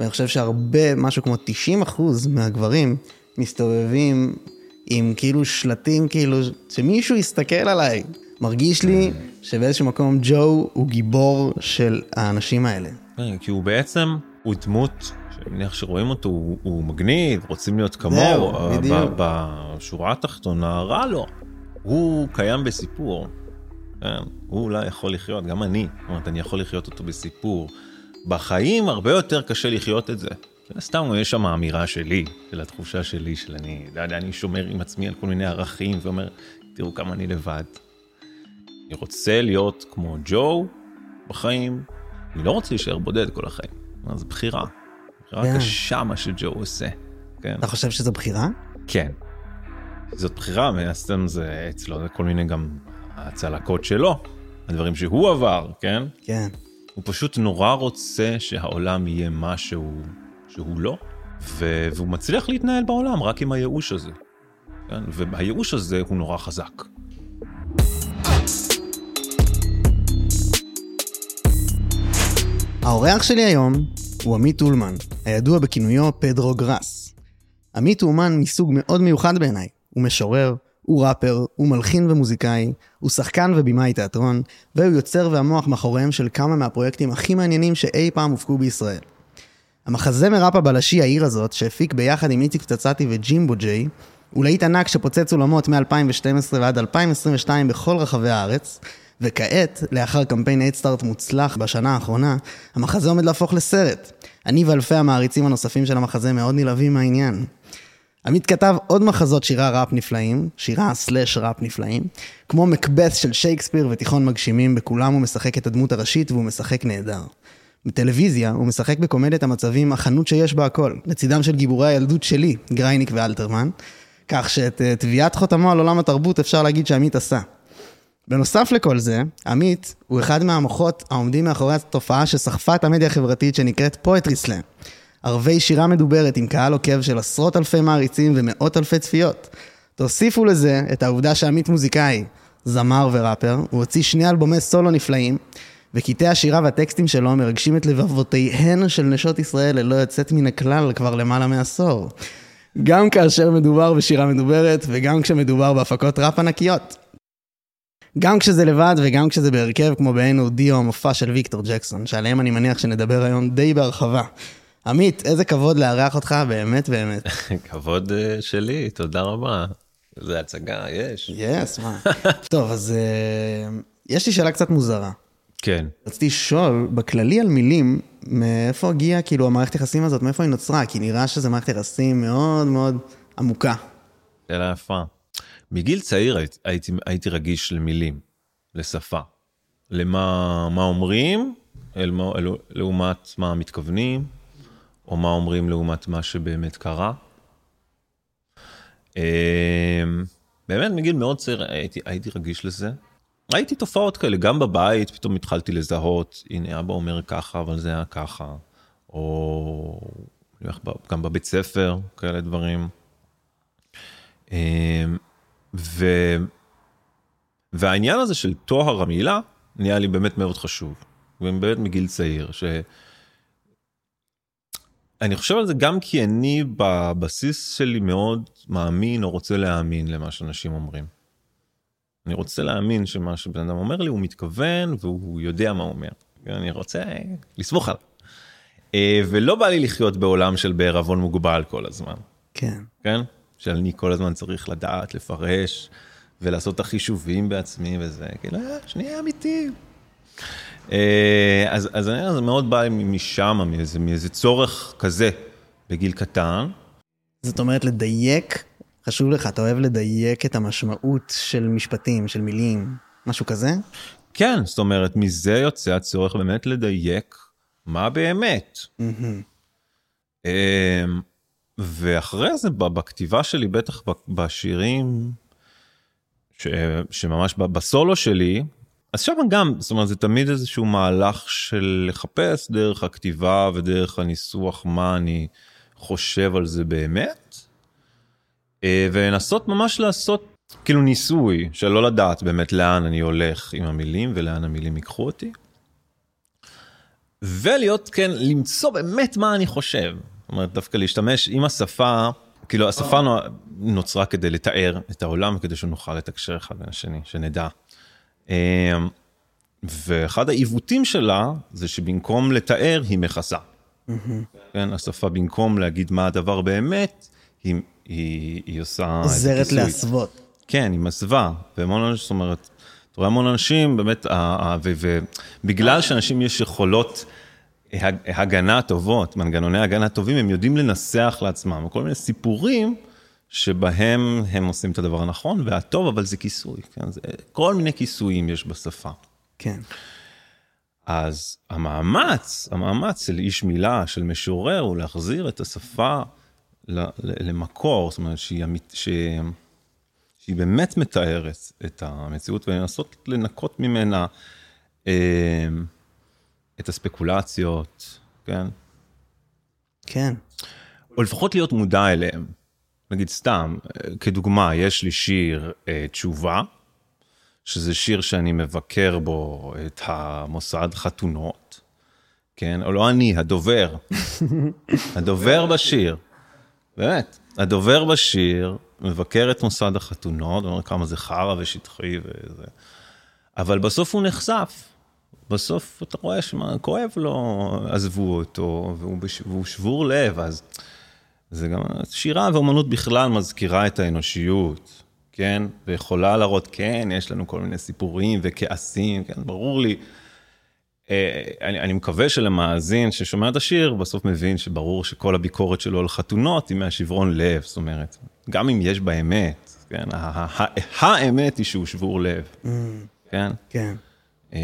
ואני חושב שהרבה, משהו כמו 90 אחוז מהגברים מסתובבים עם כאילו שלטים, כאילו, שמישהו יסתכל עליי. מרגיש לי שבאיזשהו מקום ג'ו הוא גיבור של האנשים האלה. כן, כי הוא בעצם, הוא דמות, שאני מניח שרואים אותו, הוא, הוא מגניב, רוצים להיות כמוהו, בשורה התחתונה רע לו. הוא קיים בסיפור. כן, הוא אולי יכול לחיות, גם אני, זאת אומרת, אני יכול לחיות אותו בסיפור. בחיים הרבה יותר קשה לחיות את זה. כן, סתם יש שם האמירה שלי, של התחושה שלי, של אני, לא יודע, אני שומר עם עצמי על כל מיני ערכים, ואומר, תראו כמה אני לבד. אני רוצה להיות כמו ג'ו בחיים, אני לא רוצה להישאר בודד כל החיים. זו בחירה. בחירה כן. קשה מה שג'ו עושה. כן. אתה חושב שזו בחירה? כן. זאת בחירה, מן הסתם זה אצלו, זה כל מיני גם הצלקות שלו, הדברים שהוא עבר, כן? כן. הוא פשוט נורא רוצה שהעולם יהיה משהו שהוא לא, ו- והוא מצליח להתנהל בעולם רק עם הייאוש הזה. כן? והייאוש הזה הוא נורא חזק. האורח שלי היום הוא עמית אולמן, הידוע בכינויו פדרו גראס. עמית אומן מסוג מאוד מיוחד בעיניי. הוא משורר, הוא ראפר, הוא מלחין ומוזיקאי, הוא שחקן ובימאי תיאטרון, והוא יוצר והמוח מאחוריהם של כמה מהפרויקטים הכי מעניינים שאי פעם הופקו בישראל. המחזמר ראפ הבלשי העיר הזאת, שהפיק ביחד עם איציק פצצתי וג'ימבו ג'יי, הוא להיט ענק שפוצץ אולמות מ-2012 ועד 2022 בכל רחבי הארץ, וכעת, לאחר קמפיין איידסטארט מוצלח בשנה האחרונה, המחזה עומד להפוך לסרט. אני ואלפי המעריצים הנוספים של המחזה מאוד נלהבים מהעניין. עמית כתב עוד מחזות שירה ראפ נפלאים, שירה slash ראפ נפלאים, כמו מקבת' של שייקספיר ותיכון מגשימים, בכולם הוא משחק את הדמות הראשית והוא משחק נהדר. בטלוויזיה הוא משחק בקומדיית המצבים החנות שיש בה הכל, לצידם של גיבורי הילדות שלי, גרייניק ואלתרמן, כך שאת אה, טביעת חותמו על עולם התרבות אפשר להגיד שעמית עשה. בנוסף לכל זה, עמית הוא אחד מהמוחות העומדים מאחורי התופעה שסחפה את המדיה החברתית שנקראת poetry slam. ערבי שירה מדוברת עם קהל עוקב של עשרות אלפי מעריצים ומאות אלפי צפיות. תוסיפו לזה את העובדה שעמית מוזיקאי, זמר וראפר, הוא הוציא שני אלבומי סולו נפלאים, וקטעי השירה והטקסטים שלו מרגשים את לבבותיהן של נשות ישראל ללא יוצאת מן הכלל כבר למעלה מעשור. גם כאשר מדובר בשירה מדוברת וגם כשמדובר בהפקות ראפ ענקיות. גם כשזה לבד וגם כשזה בהרכב כמו בעין אודיו המופע של ויקטור ג'קסון, שעליהם אני מניח שנדבר היום די בהרחבה. עמית, איזה כבוד לארח אותך, באמת באמת. כבוד אה, שלי, תודה רבה. זה הצגה, יש. יס, מה. טוב, אז אה, יש לי שאלה קצת מוזרה. כן. רציתי לשאול, בכללי על מילים, מאיפה הגיעה כאילו המערכת יחסים הזאת, מאיפה היא נוצרה? כי נראה שזו מערכת יחסים מאוד מאוד עמוקה. שאלה יפה. מגיל צעיר הייתי, הייתי, הייתי רגיש למילים, לשפה. למה מה אומרים, אל, אל, לעומת מה מתכוונים, או מה אומרים לעומת מה שבאמת קרה. אמ, באמת, מגיל מאוד צעיר הייתי, הייתי רגיש לזה. ראיתי תופעות כאלה, גם בבית, פתאום התחלתי לזהות, הנה אבא אומר ככה, אבל זה היה ככה. או גם בבית ספר, כאלה דברים. אמ, ו... והעניין הזה של טוהר המילה נהיה לי באמת מאוד חשוב. ובאמת מגיל צעיר, ש... אני חושב על זה גם כי אני בבסיס שלי מאוד מאמין או רוצה להאמין למה שאנשים אומרים. אני רוצה להאמין שמה שבן אדם אומר לי הוא מתכוון והוא יודע מה הוא אומר. אני רוצה לסמוך עליו. אה, ולא בא לי לחיות בעולם של בערבון מוגבל כל הזמן. כן. כן? שאני כל הזמן צריך לדעת, לפרש, ולעשות את החישובים בעצמי וזה, כאילו, אה, שנייה אמיתי. אה, אז, אז אני אומר, זה מאוד בא משם, מאיזה, מאיזה צורך כזה בגיל קטן. זאת אומרת, לדייק, חשוב לך, אתה אוהב לדייק את המשמעות של משפטים, של מילים, משהו כזה? כן, זאת אומרת, מזה יוצא הצורך באמת לדייק מה באמת. אה, ואחרי זה, בכתיבה שלי, בטח בשירים, ש, שממש בסולו שלי, אז שם גם, זאת אומרת, זה תמיד איזשהו מהלך של לחפש דרך הכתיבה ודרך הניסוח מה אני חושב על זה באמת, אה, ולנסות ממש לעשות כאילו ניסוי של לא לדעת באמת לאן אני הולך עם המילים ולאן המילים ייקחו אותי. ולהיות, כן, למצוא באמת מה אני חושב. זאת אומרת, דווקא להשתמש עם השפה, כאילו השפה נוצרה כדי לתאר את העולם, כדי שנוכל לתקשר אחד בין השני, שנדע. אמ, ואחד העיוותים שלה זה שבמקום לתאר היא מכסה. כן, השפה במקום להגיד מה הדבר באמת, היא, היא, היא עושה... עוזרת להסוות. כן, היא מסווה, והמון אנשים, זאת אומרת, אתה רואה המון אנשים, באמת, ובגלל שאנשים יש יכולות הגנה טובות, מנגנוני הגנה טובים, הם יודעים לנסח לעצמם כל מיני סיפורים שבהם הם עושים את הדבר הנכון והטוב, אבל זה כיסוי, כן? זה, כל מיני כיסויים יש בשפה. כן. אז המאמץ, המאמץ של איש מילה, של משורר, הוא להחזיר את השפה למקור, זאת אומרת, שהיא, שהיא, שהיא באמת מתארת את המציאות ולנסות לנקות ממנה אה, את הספקולציות, כן? כן. או לפחות להיות מודע אליהם. נגיד סתם, כדוגמה, יש לי שיר אה, תשובה, שזה שיר שאני מבקר בו את המוסד חתונות, כן? או לא אני, הדובר. הדובר בשיר. באמת, הדובר בשיר מבקר את מוסד החתונות, אומר כמה זה חרא ושטחי וזה. אבל בסוף הוא נחשף. בסוף אתה רואה שמה, כואב לו, עזבו אותו, והוא, בש... והוא שבור לב, אז זה גם, שירה ואומנות בכלל מזכירה את האנושיות, כן? ויכולה להראות, כן, יש לנו כל מיני סיפורים וכעסים, כן, ברור לי. אה, אני, אני מקווה שלמאזין ששומע את השיר, בסוף מבין שברור שכל הביקורת שלו על חתונות היא מהשברון לב, זאת אומרת, גם אם יש בה אמת, כן? האמת היא שהוא שבור לב, mm. כן? כן. אמ,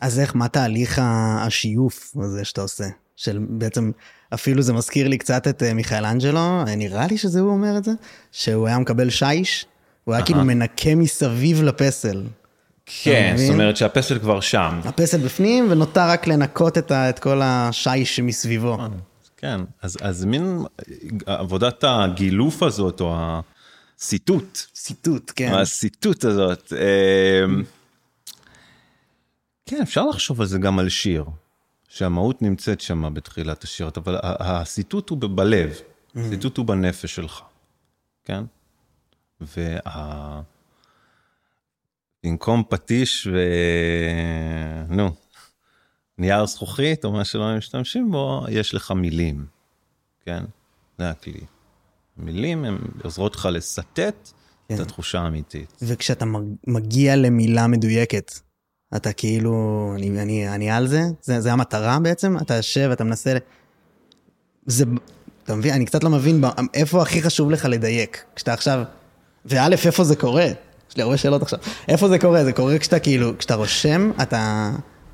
אז איך, מה תהליך השיוף הזה שאתה עושה? של בעצם, אפילו זה מזכיר לי קצת את אה, מיכאל אנג'לו, נראה לי שזה הוא אומר את זה, שהוא היה מקבל שיש, הוא היה כאילו מנקה מסביב לפסל. כן, זאת אומרת שהפסל כבר שם. הפסל בפנים, ונותר רק לנקות את, ה, את כל השיש שמסביבו. כן, אז, אז מין עבודת הגילוף הזאת, או הסיטוט. סיטוט, כן. הסיטוט הזאת. כן, אפשר לחשוב על זה גם על שיר, שהמהות נמצאת שם בתחילת השיר, אבל הסיטוט הוא בלב, mm. הסיטוט הוא בנפש שלך, כן? וה... במקום פטיש ו... נו, נייר זכוכית או מה שלא משתמשים בו, יש לך מילים, כן? זה הכלי. מילים הן עוזרות לך לסטט כן. את התחושה האמיתית. וכשאתה מגיע למילה מדויקת, אתה כאילו, אני, אני, אני על זה, זה, זה המטרה בעצם, אתה יושב, אתה מנסה, זה, אתה מבין, אני קצת לא מבין איפה הכי חשוב לך לדייק, כשאתה עכשיו, וא', איפה זה קורה? יש לי הרבה שאלות עכשיו. איפה זה קורה? זה קורה כשאתה כאילו, כשאתה רושם, אתה,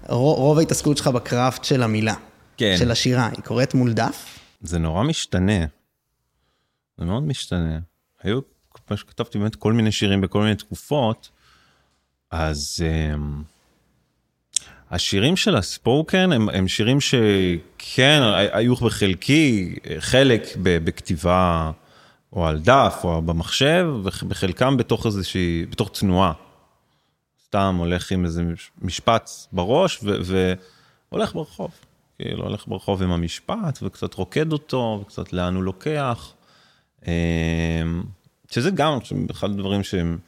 רוב, רוב ההתעסקות שלך בקראפט של המילה, כן. של השירה, היא קורית מול דף? זה נורא משתנה. זה מאוד משתנה. היו, כמו שכתבתי באמת כל מיני שירים בכל מיני תקופות, אז... Um... השירים של הספוקן הם, הם שירים שכן, היו בחלקי, חלק בכתיבה או על דף או במחשב, ובחלקם בתוך איזושהי, בתוך תנועה. סתם הולך עם איזה משפט בראש והולך ברחוב. כאילו הולך ברחוב עם המשפט וקצת רוקד אותו וקצת לאן הוא לוקח. אמ, שזה גם אחד הדברים שהם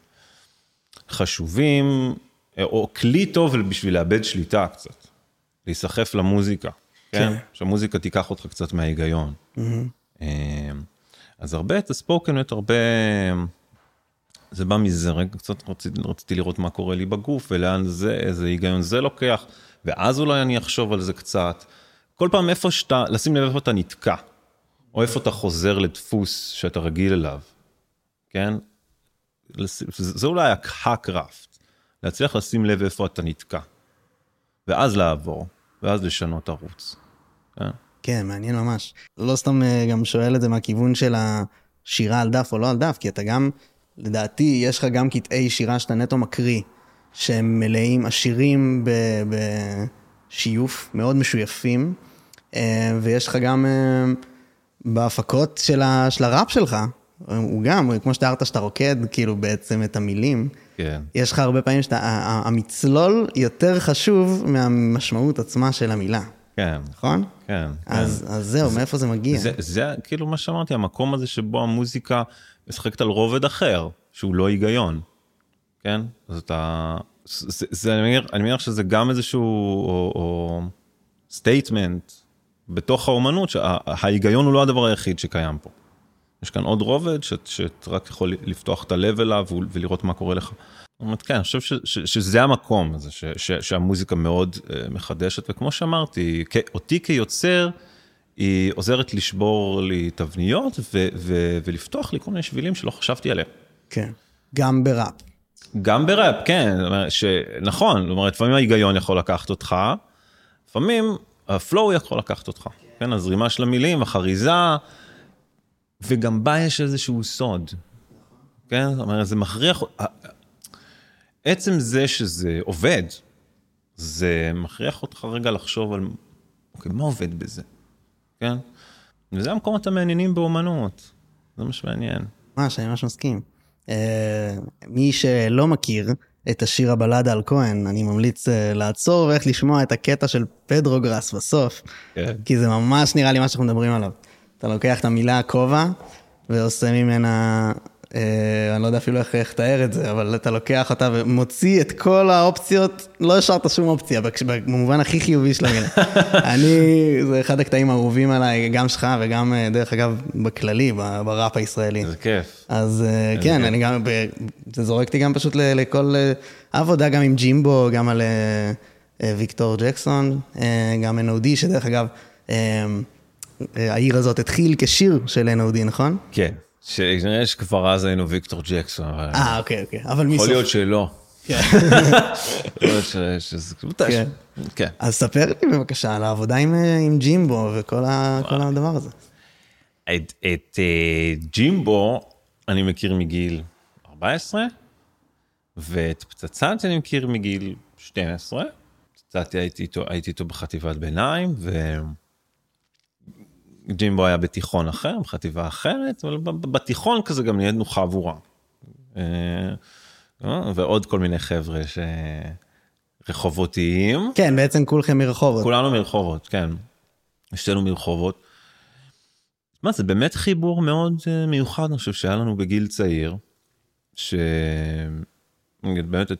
חשובים. או כלי טוב בשביל לאבד שליטה קצת, להיסחף למוזיקה, כן? כן? שהמוזיקה תיקח אותך קצת מההיגיון. Mm-hmm. אז הרבה את הספוקן, באמת הרבה, זה בא מזה, רגע קצת רציתי, רציתי לראות מה קורה לי בגוף ולאן זה, איזה היגיון זה לוקח, ואז אולי אני אחשוב על זה קצת. כל פעם איפה שאתה, לשים לב איפה אתה נתקע, או איפה אתה חוזר לדפוס שאתה רגיל אליו, כן? זה אולי הקראפט. להצליח לשים לב איפה אתה נתקע. ואז לעבור, ואז לשנות ערוץ. כן, כן מעניין ממש. לא סתם אה, גם שואל את זה מהכיוון של השירה על דף או לא על דף, כי אתה גם, לדעתי, יש לך גם קטעי שירה שאתה נטו מקריא, שהם מלאים, עשירים בשיוף, מאוד משויפים, אה, ויש לך גם בהפקות של, הראפ שלך, הוא גם, כמו שתיארת שאתה רוקד, כאילו בעצם את המילים. כן. יש לך הרבה פעמים שהמצלול יותר חשוב מהמשמעות עצמה של המילה. כן, נכון? כן. אז אז זהו, מאיפה זה מגיע? זה, זה כאילו מה שאמרתי, המקום הזה שבו המוזיקה משחקת על רובד אחר, שהוא לא היגיון, כן? אז אתה... זה, זה, אני, מניח, אני מניח שזה גם איזשהו או, או statement בתוך האומנות, שההיגיון הוא לא הדבר היחיד שקיים פה. יש כאן עוד רובד שאתה רק יכול לפתוח את הלב אליו ולראות מה קורה לך. זאת אומרת, כן, אני חושב ש, ש, שזה המקום הזה, ש, ש, שהמוזיקה מאוד אה, מחדשת, וכמו שאמרתי, כ, אותי כיוצר, היא עוזרת לשבור לי תבניות ו, ו, ולפתוח לי כל מיני שבילים שלא חשבתי עליהם. כן, גם בראפ. גם בראפ, כן, נכון, זאת אומרת, לפעמים ההיגיון יכול לקחת אותך, לפעמים הפלואו יכול לקחת אותך, כן, הזרימה של המילים, החריזה, וגם בה יש איזשהו סוד, כן, זאת אומרת, זה מכריח, עצם זה שזה עובד, זה מכריח אותך רגע לחשוב על, אוקיי, מה עובד בזה, כן? וזה המקומות המעניינים באומנות, זה מה שמעניין. ממש, אני ממש מסכים. Uh, מי שלא מכיר את השיר הבלדה על כהן, אני ממליץ uh, לעצור ואיך לשמוע את הקטע של פדרו גראס בסוף, כן. כי זה ממש נראה לי מה שאנחנו מדברים עליו. אתה לוקח את המילה כובע ועושה ממנה אה, אני לא יודע אפילו איך לתאר את זה, אבל אתה לוקח אותה ומוציא את כל האופציות, לא השארת שום אופציה, במובן הכי חיובי של המילה. אני, זה אחד הקטעים האהובים עליי, גם שלך וגם, אה, דרך אגב, בכללי, בראפ הישראלי. זה כיף. אז אה, כן, אני גם, זה זורק אותי גם פשוט לכל עבודה, גם עם ג'ימבו, גם על ויקטור ג'קסון, גם NOD, שדרך אגב, העיר הזאת התחיל כשיר של NOD, נכון? כן. שנראה שכבר אז היינו ויקטור ג'קסון. אה, אוקיי, אוקיי, אבל מסוף. יכול להיות שלא. כן. כן. כן. אז ספר לי בבקשה על העבודה עם ג'ימבו וכל הדבר הזה. את אה, ג'ימבו אני מכיר מגיל 14, ואת פצצת אני מכיר מגיל 12. פצצתי הייתי איתו בחטיבת ביניים, ו... ג'ימבו היה בתיכון אחר, בחטיבה אחרת, אבל בתיכון כזה גם נהיינו חבורה. אה, אה, ועוד כל מיני חבר'ה שרחובותיים. כן, בעצם כולכם מרחובות. כולנו מרחובות, כן. שתינו מרחובות. מה, זה באמת חיבור מאוד אה, מיוחד, אני חושב שהיה לנו בגיל צעיר, שבאמת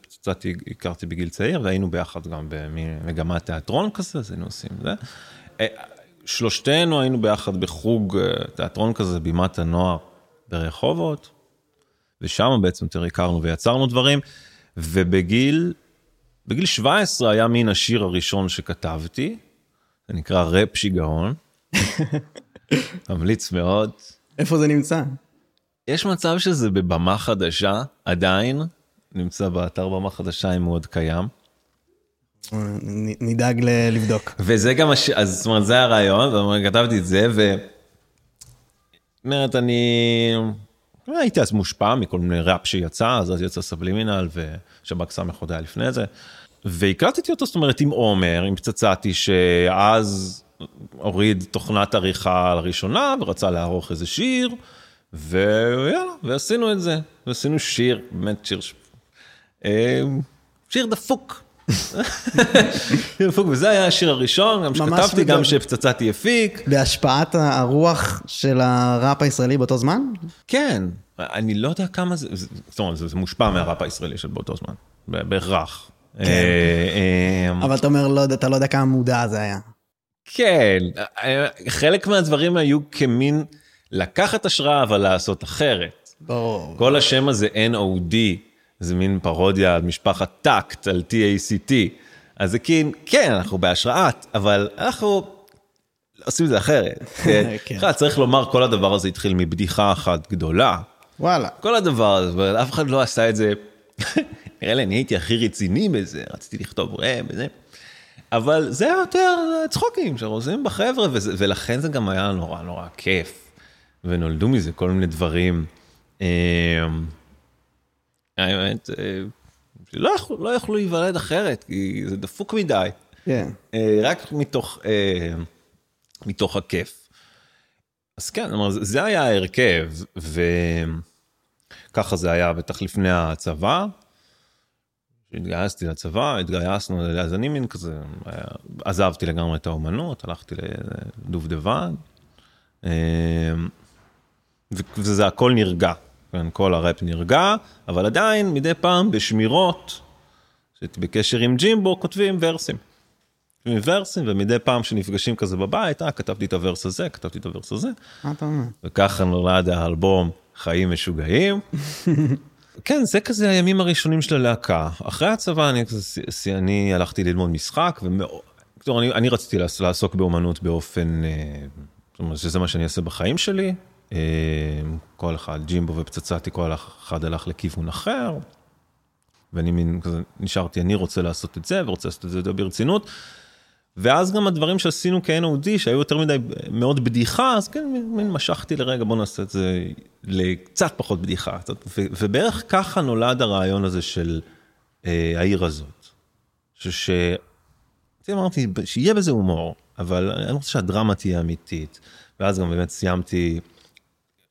קצת הכרתי בגיל צעיר, והיינו ביחד גם במגמת תיאטרון כזה, אז היינו עושים זה. שלושתנו היינו ביחד בחוג אה, תיאטרון כזה, בימת הנוער ברחובות, ושם בעצם יותר הכרנו ויצרנו דברים, ובגיל, בגיל 17 היה מין השיר הראשון שכתבתי, זה נקרא ראפ שיגעון, ממליץ מאוד. איפה זה נמצא? יש מצב שזה בבמה חדשה, עדיין, נמצא באתר במה חדשה אם הוא עוד קיים. נדאג לבדוק. וזה גם, הש... אז זאת אומרת, זה הרעיון, כתבתי את זה, ו... אומרת, אני הייתי אז מושפע מכל מיני ראפ שיצא, אז אז יצא סבלימינל ושב"כ סמך עוד היה לפני זה. והקלטתי אותו, זאת אומרת, עם עומר, עם פצצתי, שאז הוריד תוכנת עריכה לראשונה ורצה לערוך איזה שיר, ויאללה, ועשינו את זה, ועשינו שיר, באמת שיר, אה, שיר דפוק. וזה היה השיר הראשון, גם שכתבתי, גם שפצצתי הפיק. בהשפעת הרוח של הראפ הישראלי באותו זמן? כן, אני לא יודע כמה זה, זאת אומרת, זה מושפע מהראפ הישראלי של באותו זמן, בהכרח. כן. אה, אמ, אבל אתה אומר, לא אתה לא יודע כמה מודע זה היה. כן, חלק מהדברים היו כמין לקחת השראה, אבל לעשות אחרת. ברור. כל השם הזה NOD. זה מין פרודיה על משפחת טאקט, על TACT. אז זה כאילו, כן, אנחנו בהשראת, אבל אנחנו עושים את זה אחרת. כן. כן. צריך לומר, כל הדבר הזה התחיל מבדיחה אחת גדולה. וואלה. כל הדבר הזה, אף אחד לא עשה את זה. נראה לי, אני הייתי הכי רציני בזה, רציתי לכתוב רם וזה. אבל זה יותר צחוקים שאנחנו עושים בחבר'ה, ולכן זה גם היה נורא נורא כיף. ונולדו מזה כל מיני דברים. אמ, האמת, אה, שלא יכלו, לא יכלו להיוולד אחרת, כי זה דפוק מדי. כן. אה, רק מתוך, אה, מתוך הכיף. אז כן, זה היה ההרכב, וככה זה היה בטח לפני הצבא. התגייסתי לצבא, התגייסנו, אז אני מין כזה, עזבתי לגמרי את האומנות, הלכתי לדובדבן, אה, וזה הכל נרגע, כן, כל הראפ נרגע, אבל עדיין מדי פעם בשמירות, בקשר עם ג'ימבו, כותבים ורסים. כותבים ורסים, ומדי פעם שנפגשים כזה בבית, אה, כתבתי את הוורס הזה, כתבתי את הוורס הזה. מה אתה אומר? וככה נולד האלבום חיים משוגעים. כן, זה כזה הימים הראשונים של הלהקה. אחרי הצבא אני, אני הלכתי ללמוד משחק, ומאוד, אני, אני רציתי לעסוק באומנות באופן, אה, זאת אומרת שזה מה שאני אעשה בחיים שלי. אה, כל אחד, ג'ימבו ופצצתי, כל אחד הלך לכיוון אחר. ואני מין כזה, נשארתי, אני רוצה לעשות את זה, ורוצה לעשות את זה ברצינות. ואז גם הדברים שעשינו כ-NOD, שהיו יותר מדי מאוד בדיחה, אז כן, מין משכתי לרגע, בוא נעשה את זה לקצת פחות בדיחה. ובערך ככה נולד הרעיון הזה של אה, העיר הזאת. ש... אמרתי, שיהיה בזה הומור, אבל אני רוצה שהדרמה תהיה אמיתית. ואז גם באמת סיימתי,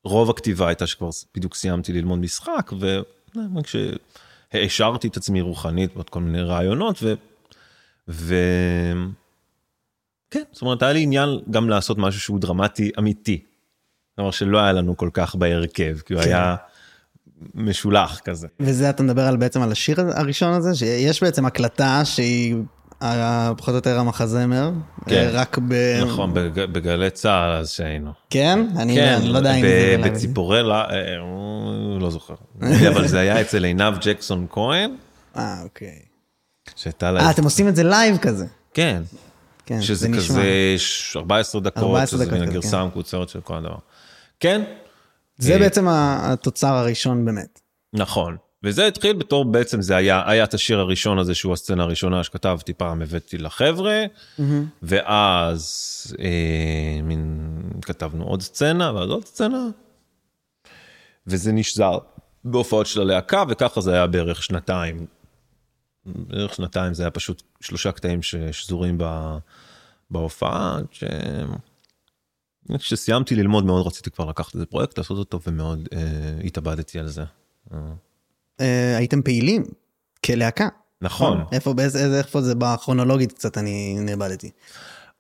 רוב הכתיבה הייתה שכבר בדיוק סיימתי ללמוד משחק, וכשהעשרתי את עצמי רוחנית בעוד כל מיני רעיונות, ו... ו... כן, זאת אומרת, היה לי עניין גם לעשות משהו שהוא דרמטי אמיתי. כלומר שלא היה לנו כל כך בהרכב, כי הוא כן. היה משולח כזה. וזה אתה מדבר על בעצם על השיר הראשון הזה, שיש בעצם הקלטה שהיא פחות או יותר המחזמר, כן. רק ב... נכון, בגלי צה"ל אז שהיינו. כן? אני כן, לא יודע אם זה... בציפורלה, אה, לא זוכר. אבל זה היה אצל עינב ג'קסון כהן. אה, אוקיי. אה, אתם עושים את זה live כזה. כן. כן, שזה זה כזה 14 דקות, 14 שזה מין הגרסה כן. המקוצרת של כל הדבר. כן. זה אה, בעצם התוצר הראשון באמת. נכון. וזה התחיל בתור בעצם זה היה היה את השיר הראשון הזה שהוא הסצנה הראשונה שכתבתי פעם הבאתי לחבר'ה mm-hmm. ואז אה, מין כתבנו עוד סצנה ואז עוד סצנה. וזה נשזר בהופעות של הלהקה וככה זה היה בערך שנתיים בערך שנתיים זה היה פשוט שלושה קטעים ששזורים בהופעה. ש... כשסיימתי ללמוד מאוד רציתי כבר לקחת איזה פרויקט לעשות אותו ומאוד אה, התאבדתי על זה. אה, הייתם פעילים כלהקה. נכון. איפה, באיזה, איפה זה בכרונולוגית קצת אני נאבדתי.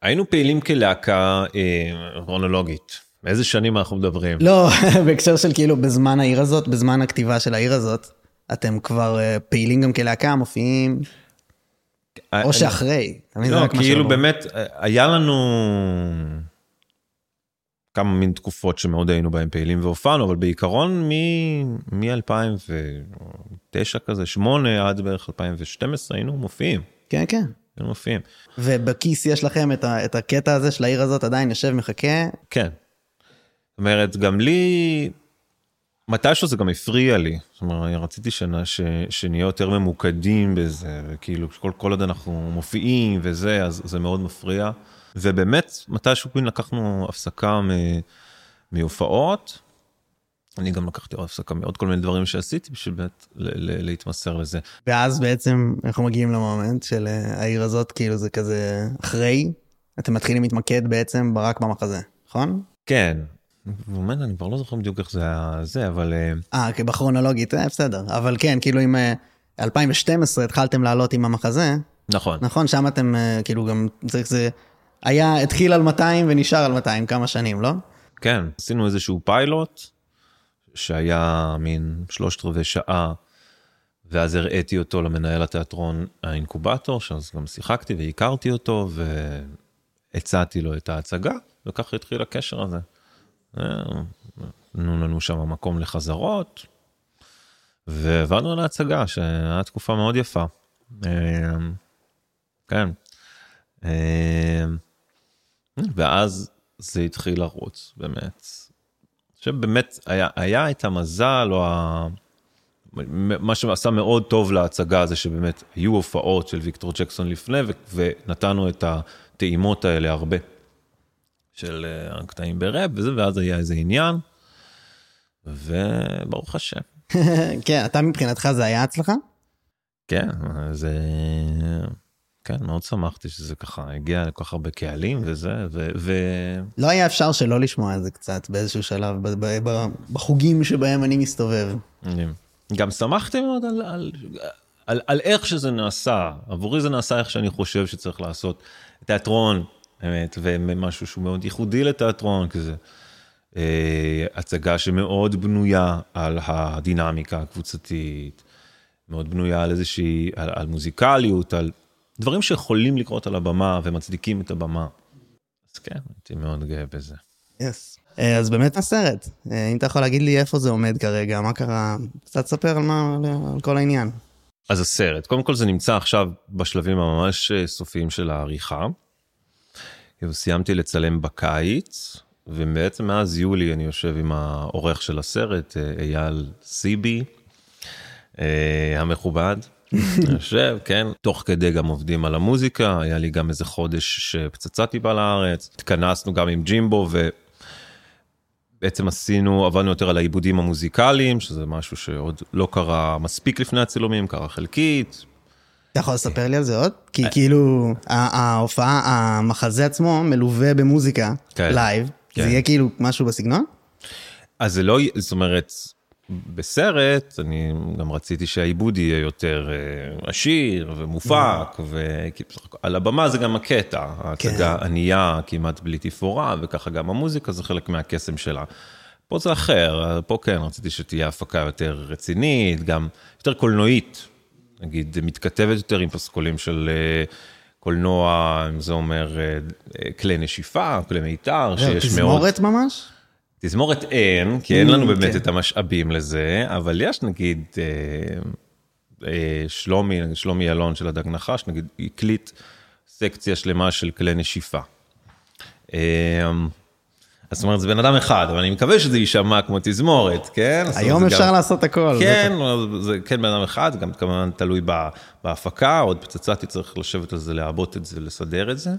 היינו פעילים כלהקה אה, כרונולוגית. מאיזה שנים אנחנו מדברים? לא, בהקשר של כאילו בזמן העיר הזאת, בזמן הכתיבה של העיר הזאת. אתם כבר uh, פעילים גם כלהקה, מופיעים, אה, או שאחרי. לא, כאילו באמת, אה, היה לנו כמה מין תקופות שמאוד היינו בהם פעילים והופענו, אבל בעיקרון מ-2009 כזה, 8 עד בערך 2012 היינו מופיעים. כן, כן. היינו מופיעים. ובכיס יש לכם את, ה, את הקטע הזה של העיר הזאת עדיין יושב מחכה? כן. זאת אומרת, גם לי, מתישהו זה גם הפריע לי, זאת אומרת, רציתי שנה, ש, שנהיה יותר ממוקדים בזה, וכאילו כל, כל עוד אנחנו מופיעים וזה, אז זה מאוד מפריע. ובאמת, מתישהו לקחנו הפסקה מ, מהופעות, אני גם לקחתי עוד הפסקה מעוד כל מיני דברים שעשיתי בשביל באמת להתמסר לזה. ואז בעצם אנחנו מגיעים למומנט של אה, העיר הזאת, כאילו זה כזה אחרי, אתם מתחילים להתמקד בעצם רק במחזה, נכון? כן, באמת, אני כבר לא זוכר בדיוק איך זה היה זה, אבל... אה, אה כי בכרונולוגית, אה, בסדר. אבל כן, כאילו אם 2012 אה, התחלתם לעלות עם המחזה. נכון. נכון, שם אתם כאילו גם, זה, זה היה, התחיל על 200 ונשאר על 200 כמה שנים, לא? כן, עשינו איזשהו פיילוט, שהיה מין שלושת רבעי שעה, ואז הראיתי אותו למנהל התיאטרון האינקובטור, שאז גם שיחקתי והכרתי אותו, והצעתי לו את ההצגה, וככה התחיל הקשר הזה. נתנו לנו שם מקום לחזרות, ועבדנו על ההצגה, שהיה תקופה מאוד יפה. אמ, כן. ואז זה התחיל לרוץ, באמת. אני חושב באמת היה, היה את המזל או ה... מה שעשה מאוד טוב להצגה זה שבאמת היו הופעות של ויקטור ג'קסון לפני ונתנו את הטעימות האלה הרבה. של אה, הקטעים בראפ וזה, ואז היה איזה עניין, וברוך השם. כן, אתה מבחינתך זה היה הצלחה? כן, זה... כן, מאוד שמחתי שזה ככה הגיע לכל כך הרבה קהלים וזה, ו... ו... לא היה אפשר שלא לשמוע את זה קצת באיזשהו שלב, בחוגים שבהם אני מסתובב. גם שמחתי מאוד על, על, על, על איך שזה נעשה. עבורי זה נעשה איך שאני חושב שצריך לעשות. תיאטרון, באמת, ומשהו שהוא מאוד ייחודי לתיאטרון, כזה. אה, הצגה שמאוד בנויה על הדינמיקה הקבוצתית, מאוד בנויה על איזושהי, על, על מוזיקליות, על דברים שיכולים לקרות על הבמה ומצדיקים את הבמה. אז כן, הייתי מאוד גאה בזה. יס. Yes. אז באמת הסרט, אה, אם אתה יכול להגיד לי איפה זה עומד כרגע, מה קרה, קצת ספר על מה, על כל העניין. אז הסרט, קודם כל זה נמצא עכשיו בשלבים הממש אה, סופיים של העריכה. סיימתי לצלם בקיץ, ובעצם מאז יולי אני יושב עם העורך של הסרט, אה, אייל סיבי, המכובד. יושב, כן, תוך כדי גם עובדים על המוזיקה, היה לי גם איזה חודש שפצצתי בא לארץ, התכנסנו גם עם ג'ימבו ובעצם עשינו, עבדנו יותר על העיבודים המוזיקליים, שזה משהו שעוד לא קרה מספיק לפני הצילומים, קרה חלקית. אתה יכול לספר לי על זה עוד? כי אה. כאילו, ההופעה, המחזה עצמו מלווה במוזיקה, live, כן. זה יהיה כאילו משהו בסגנון? אז זה לא, זאת אומרת, בסרט, אני גם רציתי שהעיבוד יהיה יותר אה, עשיר ומופק, ועל הבמה זה גם הקטע, ההצגה כן. ענייה, כמעט בלי תפאורה, וככה גם המוזיקה זה חלק מהקסם שלה. פה זה אחר, פה כן, רציתי שתהיה הפקה יותר רצינית, גם יותר קולנועית, נגיד, מתכתבת יותר עם פסקולים של uh, קולנוע, אם זה אומר uh, כלי נשיפה, כלי מיתר, שיש מאוד... תזמורת ממש? תזמורת אין, כי אין לנו באמת כן. את המשאבים לזה, אבל יש נגיד אה, אה, שלומי, שלומי אלון של הדג נחש, נגיד הקליט סקציה שלמה של כלי נשיפה. אה, אז זאת אומרת, זה בן אדם אחד, אבל אני מקווה שזה יישמע כמו תזמורת, כן? היום אפשר גם... לעשות הכל. כן, זה כן בן אדם אחד, גם כמובן תלוי בהפקה, עוד פצצתי צריך לשבת על זה, לעבות את זה, לסדר את זה.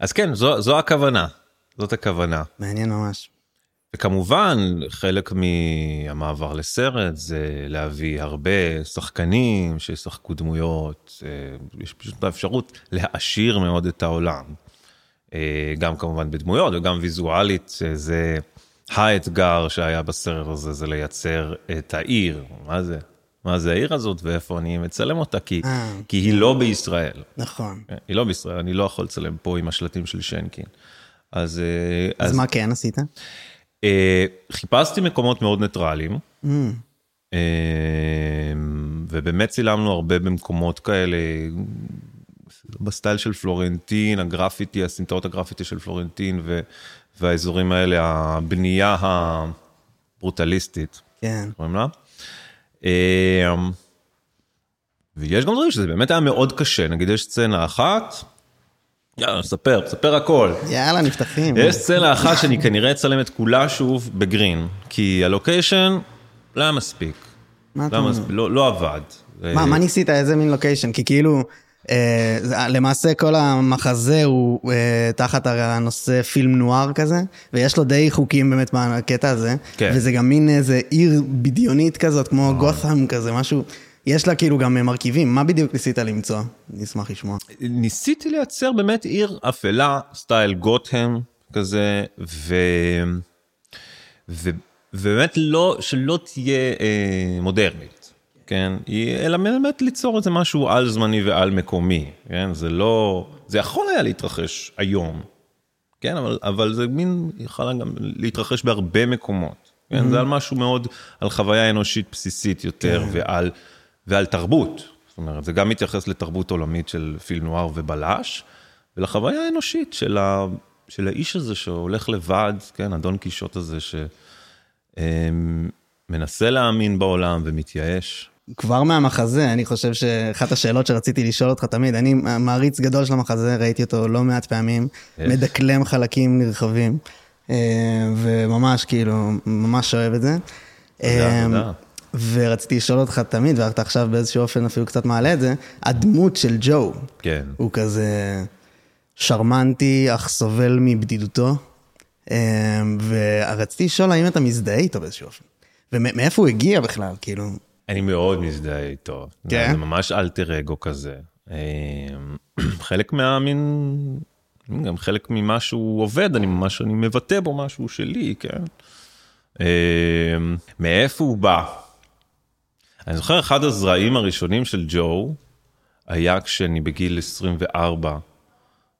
אז כן, זו, זו הכוונה. זאת הכוונה. מעניין ממש. וכמובן, חלק מהמעבר לסרט זה להביא הרבה שחקנים שישחקו דמויות, אה, יש פשוט את האפשרות להעשיר מאוד את העולם. אה, גם כמובן בדמויות וגם ויזואלית, אה, זה האתגר שהיה בסרט הזה, זה לייצר את העיר. מה זה? מה זה העיר הזאת ואיפה אני מצלם אותה, כי, כי היא לא בישראל. נכון. היא לא בישראל, אני לא יכול לצלם פה עם השלטים של שנקין. אז... אה, אז, אז מה כן עשית? אה, חיפשתי מקומות מאוד ניטרליים. Mm. אה, ובאמת צילמנו הרבה במקומות כאלה, ב style של פלורנטין, הגרפיטי, הסמטאות הגרפיטי של פלורנטין ו, והאזורים האלה, הבנייה הברוטליסטית. כן. קוראים לה? ויש גם דברים שזה באמת היה מאוד קשה, נגיד יש סצנה אחת, יאללה, ספר, ספר הכל. יאללה, נפתחים. יש סצנה אחת שאני כנראה אצלם את כולה שוב ב green, כי ה location לא היה מספיק. מה אתה לא אומר? לא, לא עבד. מה, מה ניסית? איזה מין לוקיישן? כי כאילו, אה, למעשה כל המחזה הוא אה, תחת הנושא פילם נואר כזה, ויש לו די חוקים באמת מהקטע הזה, כן. וזה גם מין איזה עיר בדיונית כזאת, כמו גות'ם כזה, משהו. יש לה כאילו גם מרכיבים, מה בדיוק ניסית למצוא? אני אשמח לשמוע. ניסיתי לייצר באמת עיר אפלה, סטייל גותהם כזה, ו... ו... ובאמת לא, שלא תהיה אה, מודרנית, כן? אלא באמת ליצור איזה משהו על זמני ועל מקומי, כן? זה לא, זה יכול היה להתרחש היום, כן? אבל, אבל זה מין, יכול גם להתרחש בהרבה מקומות, כן? Mm-hmm. זה על משהו מאוד, על חוויה אנושית בסיסית יותר, כן. ועל... ועל תרבות. זאת אומרת, זה גם מתייחס לתרבות עולמית של פיל נוער ובלש, ולחוויה האנושית של, ה, של האיש הזה שהולך לבד, כן, הדון קישוט הזה, שמנסה להאמין בעולם ומתייאש. כבר מהמחזה, אני חושב שאחת השאלות שרציתי לשאול אותך תמיד, אני מעריץ גדול של המחזה, ראיתי אותו לא מעט פעמים, מדקלם חלקים נרחבים, אה, וממש כאילו, ממש אוהב את זה. תודה, תודה. ורציתי לשאול אותך תמיד, ואתה עכשיו באיזשהו אופן אפילו קצת מעלה את זה, הדמות של ג'ו. כן. הוא כזה שרמנטי, אך סובל מבדידותו. אמ, ורציתי לשאול האם אתה מזדהה איתו באיזשהו אופן. ומאיפה הוא הגיע בכלל, כאילו? אני מאוד מזדהה איתו. כן? זה ממש אלטר אגו כזה. אמ, חלק מהמין, גם חלק ממה שהוא עובד, אני ממש, אני מבטא בו משהו שלי, כן? אמ, מאיפה הוא בא? אני זוכר אחד הזרעים הראשונים של ג'ו, היה כשאני בגיל 24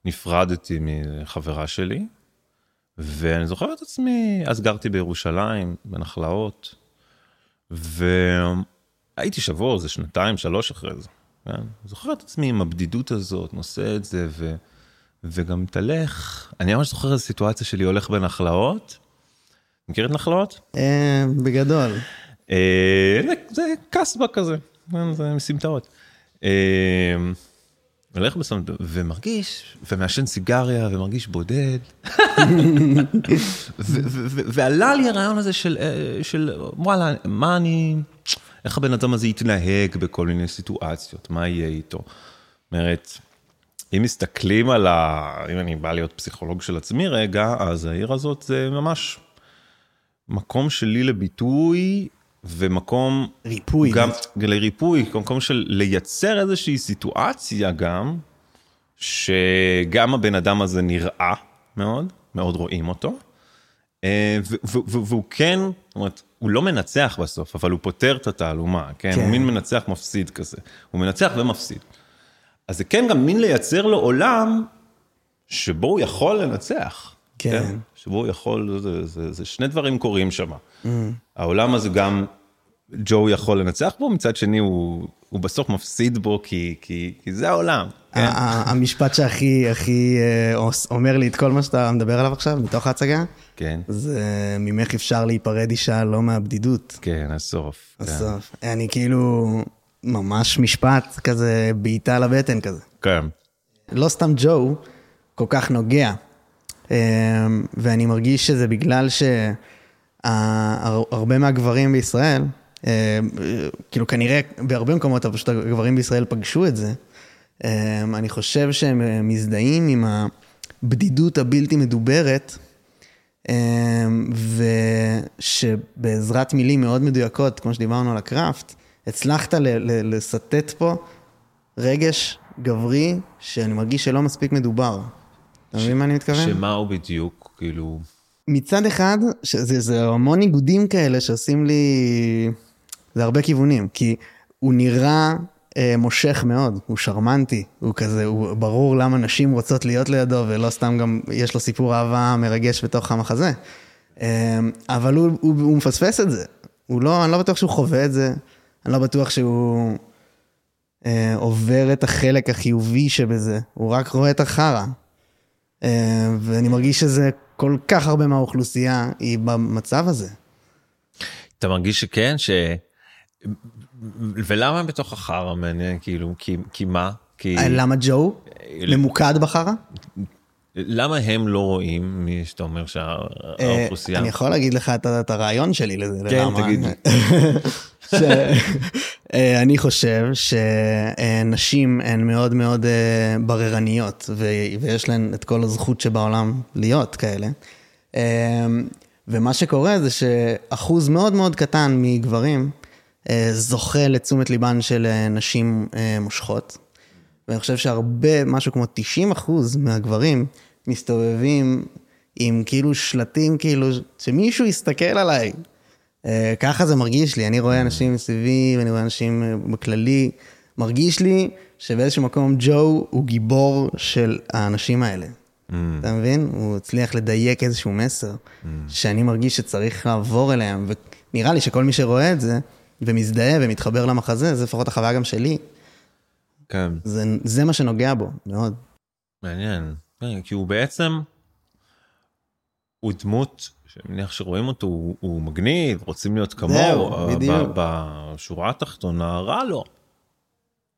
נפרדתי מחברה שלי, ואני זוכר את עצמי, אז גרתי בירושלים, בנחלאות, והייתי שבוע, זה שנתיים, שלוש אחרי זה. כן? זוכר את עצמי עם הבדידות הזאת, נושא את זה, ו... וגם מתהלך. אני ממש זוכר איזו סיטואציה שלי הולך בנחלאות. מכיר את נחלאות? אה, בגדול. אה, זה קסבה כזה, כן, זה מסמטאות. אה, הולך בסמטאות ומרגיש, ומעשן סיגריה ומרגיש בודד. ועלה לי הרעיון הזה של וואלה, מה אני, איך הבן אדם הזה יתנהג בכל מיני סיטואציות, מה יהיה איתו. אומרת, אם מסתכלים על ה... אם אני בא להיות פסיכולוג של עצמי רגע, אז העיר הזאת זה ממש מקום שלי לביטוי ומקום... ריפוי. גם לריפוי, מקום של לייצר איזושהי סיטואציה גם, שגם הבן אדם הזה נראה מאוד, מאוד רואים אותו. אה, והוא כן, זאת אומרת, הוא לא מנצח בסוף, אבל הוא פותר את התעלומה, כן? כן. הוא מין מנצח מפסיד כזה. הוא מנצח ומפסיד. אז זה כן גם מין לייצר לו עולם שבו הוא יכול לנצח. כן. כן? שבו יכול, זה, זה, זה שני דברים קורים שם. Mm. העולם הזה גם, ג'ו יכול לנצח בו, מצד שני הוא, הוא בסוף מפסיד בו כי, כי, כי זה העולם. כן? המשפט שהכי הכי אה, אומר לי את כל מה שאתה מדבר עליו עכשיו, מתוך ההצגה, כן. זה ממך אפשר להיפרד אישה לא מהבדידות. כן, הסוף. הסוף. כן. אני כאילו, ממש משפט כזה, בעיטה לבטן כזה. כן. לא סתם ג'ו כל כך נוגע, ואני מרגיש שזה בגלל שהרבה מהגברים בישראל, אמ, כאילו כנראה בהרבה מקומות, פשוט הגברים בישראל פגשו את זה, אמ, אני חושב שהם מזדהים עם הבדידות הבלתי מדוברת, ושבעזרת מילים מאוד מדויקות, כמו שדיברנו על הקראפט, הצלחת לסטט פה רגש גברי שאני מרגיש שלא מספיק מדובר. אתה מבין מה אני מתכוון? שמה הוא בדיוק, כאילו... מצד אחד, שזה, זה המון ניגודים כאלה שעושים לי... זה הרבה כיוונים, כי הוא נראה אה, מושך מאוד, הוא שרמנטי, הוא כזה, הוא ברור למה נשים רוצות להיות לידו, ולא סתם גם יש לו סיפור אהבה מרגש בתוך המחזה. אה, אבל הוא, הוא, הוא מפספס את זה, הוא לא, אני לא בטוח שהוא חווה את זה. אני לא בטוח שהוא אה, עובר את החלק החיובי שבזה, הוא רק רואה את החרא. אה, ואני מרגיש שזה כל כך הרבה מהאוכלוסייה היא במצב הזה. אתה מרגיש שכן? ש... ולמה בתוך החרא מעניין כאילו כי, כי מה? כי... אה, למה ג'ו ממוקד בחרא? למה הם לא רואים מי שאתה אומר שהאוכלוסייה? אני יכול להגיד לך את הרעיון שלי לזה. כן, תגיד. שאני חושב שנשים הן מאוד מאוד אה, בררניות, ויש להן את כל הזכות שבעולם להיות כאלה. אה, ומה שקורה זה שאחוז מאוד מאוד קטן מגברים אה, זוכה לתשומת ליבן של נשים מושכות. ואני חושב שהרבה, משהו כמו 90 אחוז מהגברים מסתובבים עם כאילו שלטים, כאילו, שמישהו יסתכל עליי, אה, ככה זה מרגיש לי, אני רואה אנשים מסביבי, ואני רואה אנשים אה, בכללי, מרגיש לי שבאיזשהו מקום ג'ו הוא גיבור של האנשים האלה. Mm. אתה מבין? הוא הצליח לדייק איזשהו מסר, mm. שאני מרגיש שצריך לעבור אליהם, ונראה לי שכל מי שרואה את זה, ומזדהה ומתחבר למחזה, זה לפחות החוויה גם שלי. כן. זה, זה מה שנוגע בו, מאוד. מעניין, כן, כי הוא בעצם, הוא דמות שאני מניח שרואים אותו, הוא, הוא מגניב, רוצים להיות כמוהו, זהו, בדיוק. בשורה התחתונה רע לו,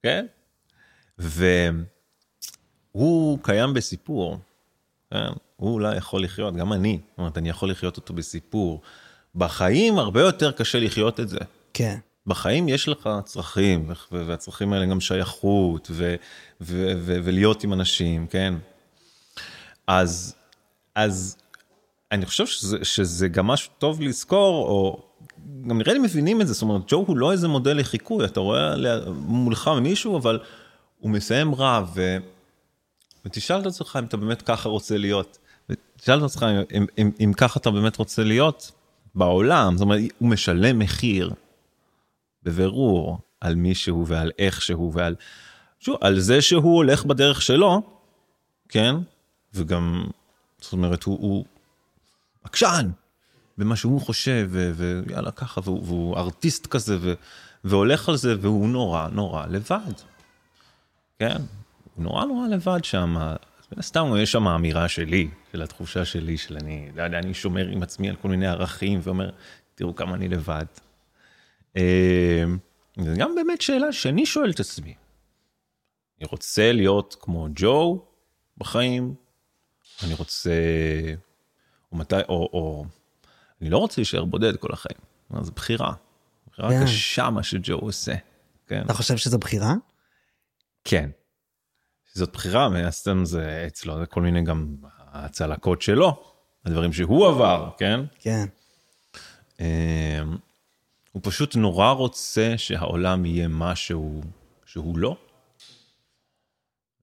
כן? והוא קיים בסיפור, כן? הוא אולי יכול לחיות, גם אני, זאת אומרת, אני יכול לחיות אותו בסיפור. בחיים הרבה יותר קשה לחיות את זה. כן. בחיים יש לך צרכים, והצרכים האלה גם שייכות, ו- ו- ו- ולהיות עם אנשים, כן? אז, אז אני חושב שזה, שזה גם משהו טוב לזכור, או גם נראה לי מבינים את זה, זאת אומרת, ג'ו הוא לא איזה מודל לחיקוי, אתה רואה מולך מישהו, אבל הוא מסיים רע, ו... ותשאל את עצמך אם אתה באמת ככה רוצה להיות. ותשאל את עצמך אם, אם, אם, אם ככה אתה באמת רוצה להיות בעולם, זאת אומרת, הוא משלם מחיר בבירור על מי שהוא ועל איך שהוא ועל... שוב, על זה שהוא הולך בדרך שלו, כן? וגם, זאת אומרת, הוא, הוא עקשן במה שהוא חושב, ו- ויאללה ככה, והוא, והוא ארטיסט כזה, ו- והולך על זה, והוא נורא נורא לבד. כן? הוא נורא נורא לבד שם. מן הסתם יש שם אמירה שלי, של התחושה שלי, של אני, לא יודע, אני שומר עם עצמי על כל מיני ערכים, ואומר, תראו כמה אני לבד. אה, זה גם באמת שאלה שאני שואל את עצמי. אני רוצה להיות כמו ג'ו בחיים, אני רוצה, או מתי, או, או אני לא רוצה להישאר בודד כל החיים. זו בחירה. בחירה yeah. כן. קשה מה שג'ו עושה. כן. אתה חושב שזו בחירה? כן. זאת בחירה, מהסתם זה אצלו, זה כל מיני גם הצלקות שלו, הדברים שהוא עבר, כן? כן. הוא פשוט נורא רוצה שהעולם יהיה משהו שהוא לא.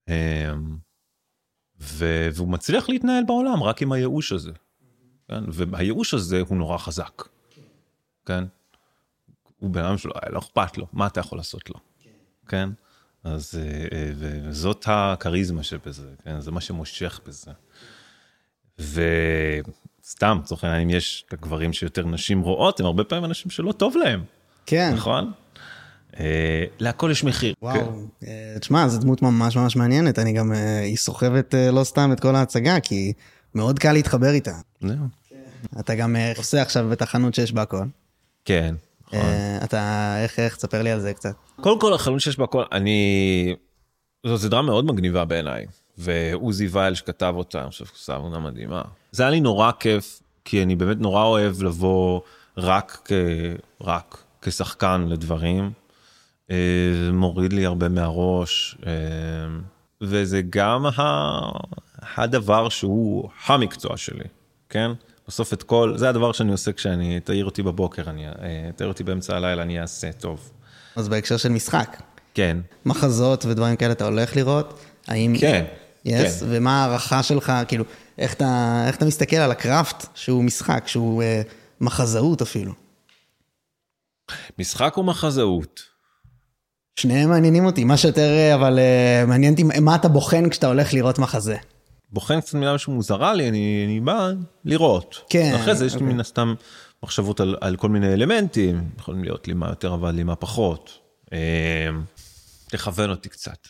אמ, והוא מצליח להתנהל בעולם רק עם הייאוש הזה. כן? והייאוש הזה הוא נורא חזק. כן? הוא בן אדם שלו, לא אכפת לו, מה אתה יכול לעשות לו? כן? אז אה, וזאת הכריזמה שבזה, כן? זה מה שמושך בזה. וסתם, לצורך העניין, אם יש את הגברים שיותר נשים רואות, הם הרבה פעמים אנשים שלא טוב להם. כן. נכון? אה, להכל יש מחיר. וואו, כן. תשמע, זו דמות ממש ממש מעניינת, אני גם, היא סוחבת לא סתם את כל ההצגה, כי מאוד קל להתחבר איתה. זהו. אתה גם עושה עכשיו בתחנות שיש בה הכל. כן. נכון. אתה, איך, איך, תספר לי על זה קצת. קודם כל, החלום שיש בהכל, אני... זו סדרה מאוד מגניבה בעיניי, ועוזי וייל שכתב אותה, אני חושב שהוא עושה עבודה מדהימה. זה היה לי נורא כיף, כי אני באמת נורא אוהב לבוא רק, כ... רק כשחקן לדברים. זה אה, מוריד לי הרבה מהראש, אה, וזה גם ה... הדבר שהוא המקצוע שלי, כן? בסוף את כל, זה הדבר שאני עושה כשאני, תעיר אותי בבוקר, אני, אה, תעיר אותי באמצע הלילה, אני אעשה טוב. אז בהקשר של משחק. כן. מחזות ודברים כאלה אתה הולך לראות? האם... כן. יס? Yes? כן. ומה ההערכה שלך, כאילו, איך אתה, איך אתה מסתכל על הקראפט שהוא משחק, שהוא אה, מחזאות אפילו? משחק או מחזאות? שניהם מעניינים אותי, מה שיותר, אה, אבל אה, מעניין אותי מה אתה בוחן כשאתה הולך לראות מחזה. בוחן קצת מילה שמוזרה לי, אני, אני בא לראות. כן. אחרי זה יש לי אוקיי. מן הסתם מחשבות על, על כל מיני אלמנטים, יכולים להיות לי מה יותר עבד לי מה פחות. אה, תכוון אותי קצת.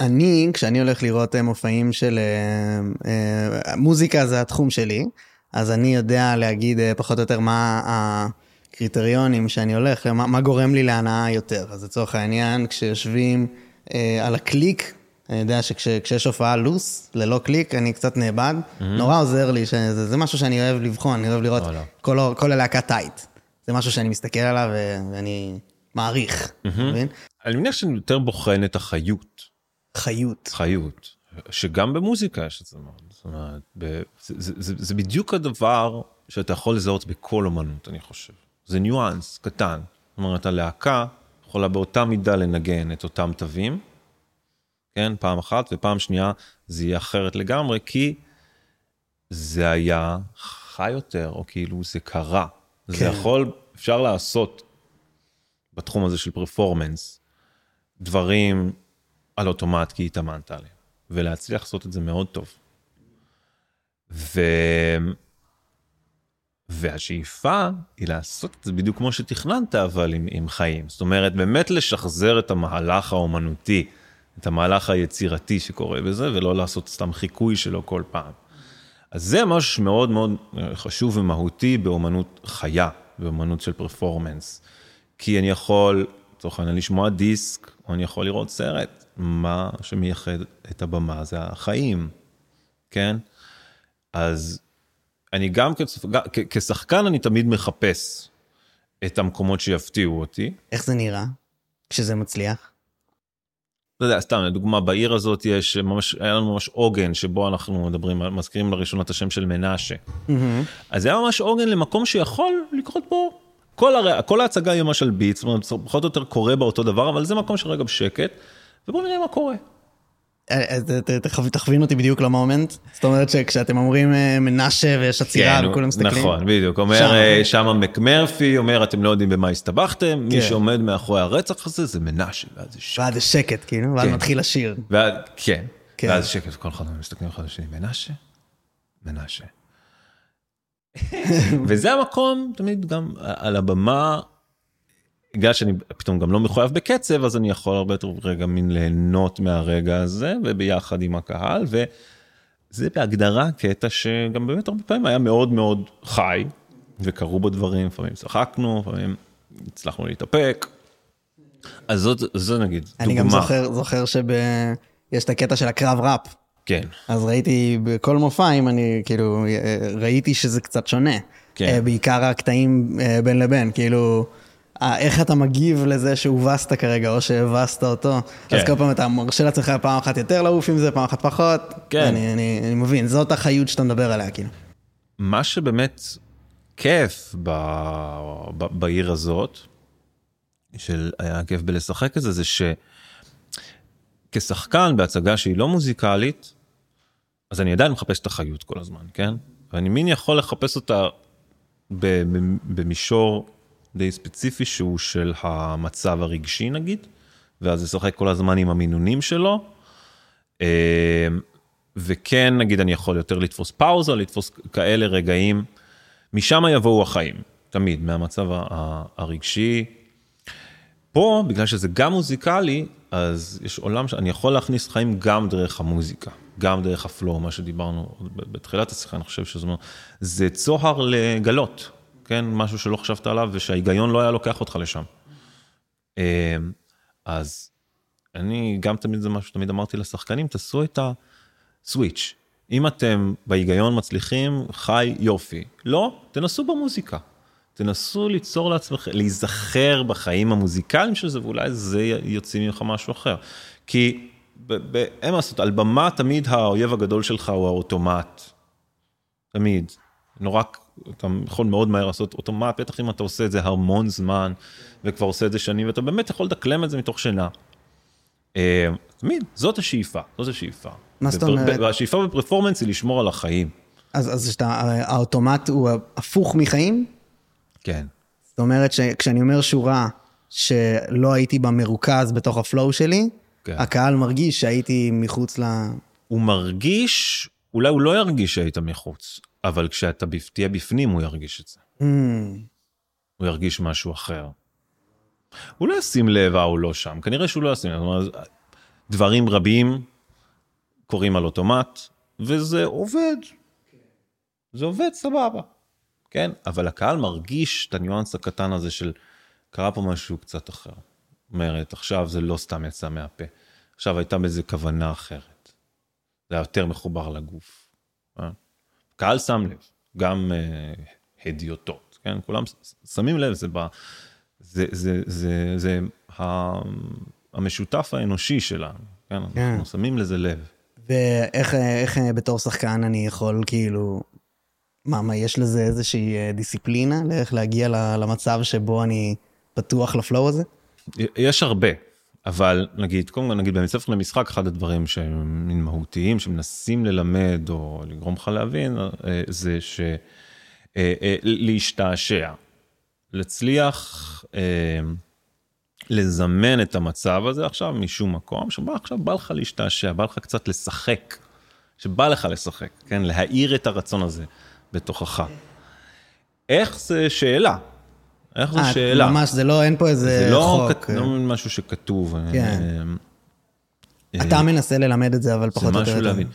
אני, כשאני הולך לראות אה, מופעים של אה, אה, מוזיקה זה התחום שלי, אז אני יודע להגיד אה, פחות או יותר מה הקריטריונים שאני הולך, מה, מה גורם לי להנאה יותר. אז לצורך העניין, כשיושבים אה, על הקליק, אני יודע שכשיש הופעה loose, ללא קליק, אני קצת נאבד. Mm-hmm. נורא עוזר לי, שזה, זה משהו שאני אוהב לבחון, אני אוהב לראות כל, כל הלהקה tight. זה משהו שאני מסתכל עליו ואני מעריך, mm-hmm. מבין? אני מניח שאני יותר בוחן את החיות. חיות. חיות. שגם במוזיקה יש את זה מאוד. זאת אומרת, ב, זה, זה, זה, זה בדיוק הדבר שאתה יכול לזהות בכל אמנות, אני חושב. זה ניואנס קטן. זאת אומרת, הלהקה יכולה באותה מידה לנגן את אותם תווים, כן, פעם אחת, ופעם שנייה זה יהיה אחרת לגמרי, כי זה היה חי יותר, או כאילו זה קרה. כן. זה יכול, אפשר לעשות בתחום הזה של פרפורמנס, דברים על אוטומט כי התאמנת עליהם, ולהצליח לעשות את זה מאוד טוב. ו... והשאיפה היא לעשות את זה בדיוק כמו שתכננת, אבל עם, עם חיים. זאת אומרת, באמת לשחזר את המהלך האומנותי את המהלך היצירתי שקורה בזה, ולא לעשות סתם חיקוי שלו כל פעם. אז זה משהו מאוד מאוד חשוב ומהותי באומנות חיה, באומנות של פרפורמנס. כי אני יכול, לצורך העניין, לשמוע דיסק, או אני יכול לראות סרט. מה שמייחד את הבמה זה החיים, כן? אז אני גם כשחקן, אני תמיד מחפש את המקומות שיפתיעו אותי. איך זה נראה כשזה מצליח? לא יודע, סתם, לדוגמה, בעיר הזאת יש ממש, היה לנו ממש עוגן שבו אנחנו מדברים, מזכירים לראשונה את השם של מנשה. Mm-hmm. אז זה היה ממש עוגן למקום שיכול לקרות בו. כל, הר... כל ההצגה היא ממש על ביט, זאת אומרת, פחות או יותר קורה באותו דבר, אבל זה מקום שרגע בשקט, ובואו נראה מה קורה. אה, אה, תכווין אותי בדיוק למומנט. זאת אומרת שכשאתם אומרים אה, מנשה ויש עצירה כן, וכולם מסתכלים. נכון, בדיוק. אומר שם. אה, שמה מקמרפי, אומר, אתם לא יודעים במה הסתבכתם, מי כן. שעומד מאחורי הרצח הזה זה מנשה, ואז זה שקט. ואז זה שקט, כאילו, ואז כן. מתחיל השיר. כן. ואז שקט, כל אחד מסתכלים אחד על השני, מנשה? מנשה. וזה המקום, תמיד גם על הבמה, בגלל שאני פתאום גם לא מחויב בקצב, אז אני יכול הרבה יותר רגע מין ליהנות מהרגע הזה, וביחד עם הקהל, וזה בהגדרה קטע שגם באמת הרבה פעמים היה מאוד מאוד חי, וקרו בו דברים, לפעמים צחקנו, לפעמים הצלחנו להתאפק. אז זאת, זו נגיד, דוגמה. אני גם זוכר, זוכר שיש את הקטע של הקרב ראפ. כן. אז ראיתי בכל מופעים, אני כאילו, אה, ראיתי שזה קצת שונה. כן. אה, בעיקר הקטעים אה, בין לבין, כאילו, איך אתה מגיב לזה שהובסת כרגע, או שהבסת אותו. כן. אז כל פעם אתה מרשה לעצמך פעם אחת יותר לעוף עם זה, פעם אחת פחות. כן. אני, אני, אני מבין, זאת החיות שאתה מדבר עליה, כאילו. מה שבאמת כיף ב, ב, בעיר הזאת, של היה כיף בלשחק את זה, זה שכשחקן בהצגה שהיא לא מוזיקלית, אז אני עדיין מחפש את החיות כל הזמן, כן? ואני מין יכול לחפש אותה במישור די ספציפי שהוא של המצב הרגשי נגיד, ואז לשחק כל הזמן עם המינונים שלו. אה, וכן, נגיד, אני יכול יותר לתפוס פאוזה, לתפוס כאלה רגעים, משם יבואו החיים, תמיד, מהמצב הרגשי. פה, בגלל שזה גם מוזיקלי, אז יש עולם שאני יכול להכניס חיים גם דרך המוזיקה, גם דרך הפלואו, מה שדיברנו בתחילת השיחה, אני חושב שזה זה צוהר לגלות, כן? משהו שלא חשבת עליו ושההיגיון לא היה לוקח אותך לשם. אה, אז אני גם תמיד זה משהו שתמיד אמרתי לשחקנים, תעשו את הסוויץ'. אם אתם בהיגיון מצליחים, חי יופי. לא, תנסו במוזיקה. תנסו ליצור לעצמכם, להיזכר בחיים המוזיקליים של זה, ואולי זה יוציא ממך משהו אחר. כי אין מה לעשות, על במה תמיד האויב הגדול שלך הוא האוטומט. תמיד. נורא, אתה יכול מאוד מהר לעשות אוטומט, בטח אם אתה עושה את זה המון זמן, וכבר עושה את זה שנים, ואתה באמת יכול לדקלם את זה מתוך שינה. אה, תמיד, זאת השאיפה, זאת השאיפה. מה זאת אומרת? והשאיפה בפרפורמנס היא לשמור על החיים. אז, אז שאתה, האוטומט הוא הפוך מחיים? כן. זאת אומרת שכשאני אומר שורה שלא הייתי בה מרוכז בתוך הפלואו שלי, כן. הקהל מרגיש שהייתי מחוץ ל... הוא מרגיש, אולי הוא לא ירגיש שהיית מחוץ, אבל כשאתה תהיה בפנים הוא ירגיש את זה. Hmm, הוא ירגיש משהו אחר. הוא לא ישים לב אה הוא לא שם, כנראה שהוא לא ישים לב. אומרת, דברים רבים קורים על אוטומט, וזה עובד. זה עובד סבבה, כן? אבל הקהל מרגיש את הניואנס הקטן הזה של קרה פה משהו קצת אחר. אומרת, עכשיו זה לא סתם יצא מהפה, עכשיו הייתה בזה כוונה אחרת. זה היה יותר מחובר לגוף. אה? קהל שם לב, גם אה, הדיוטות, כן? כולם שמים לב, זה, ב, זה, זה, זה, זה ה, המשותף האנושי שלנו, כן? כן. אנחנו שמים לזה לב. ואיך איך, אה, בתור שחקן אני יכול כאילו... מה, מה, יש לזה איזושהי אה, דיסציפלינה לאיך להגיע למצב שבו אני פתוח לפלואו הזה? יש הרבה, אבל נגיד, קודם כל נגיד בבית ספר למשחק, אחד הדברים שהם מהותיים, שמנסים ללמד או לגרום לך להבין, אה, זה ש... אה, להשתעשע, להצליח לזמן את המצב הזה עכשיו משום מקום, שבא עכשיו בא לך להשתעשע, בא לך קצת לשחק, שבא לך לשחק, כן? להאיר את הרצון הזה בתוכך. איך זה שאלה? איך זה אה, שאלה? ממש, זה לא, אין פה איזה זה לא, חוק. כת... לא משהו שכתוב. כן. אה, אתה מנסה ללמד את זה, אבל זה פחות או משהו יותר. להבין.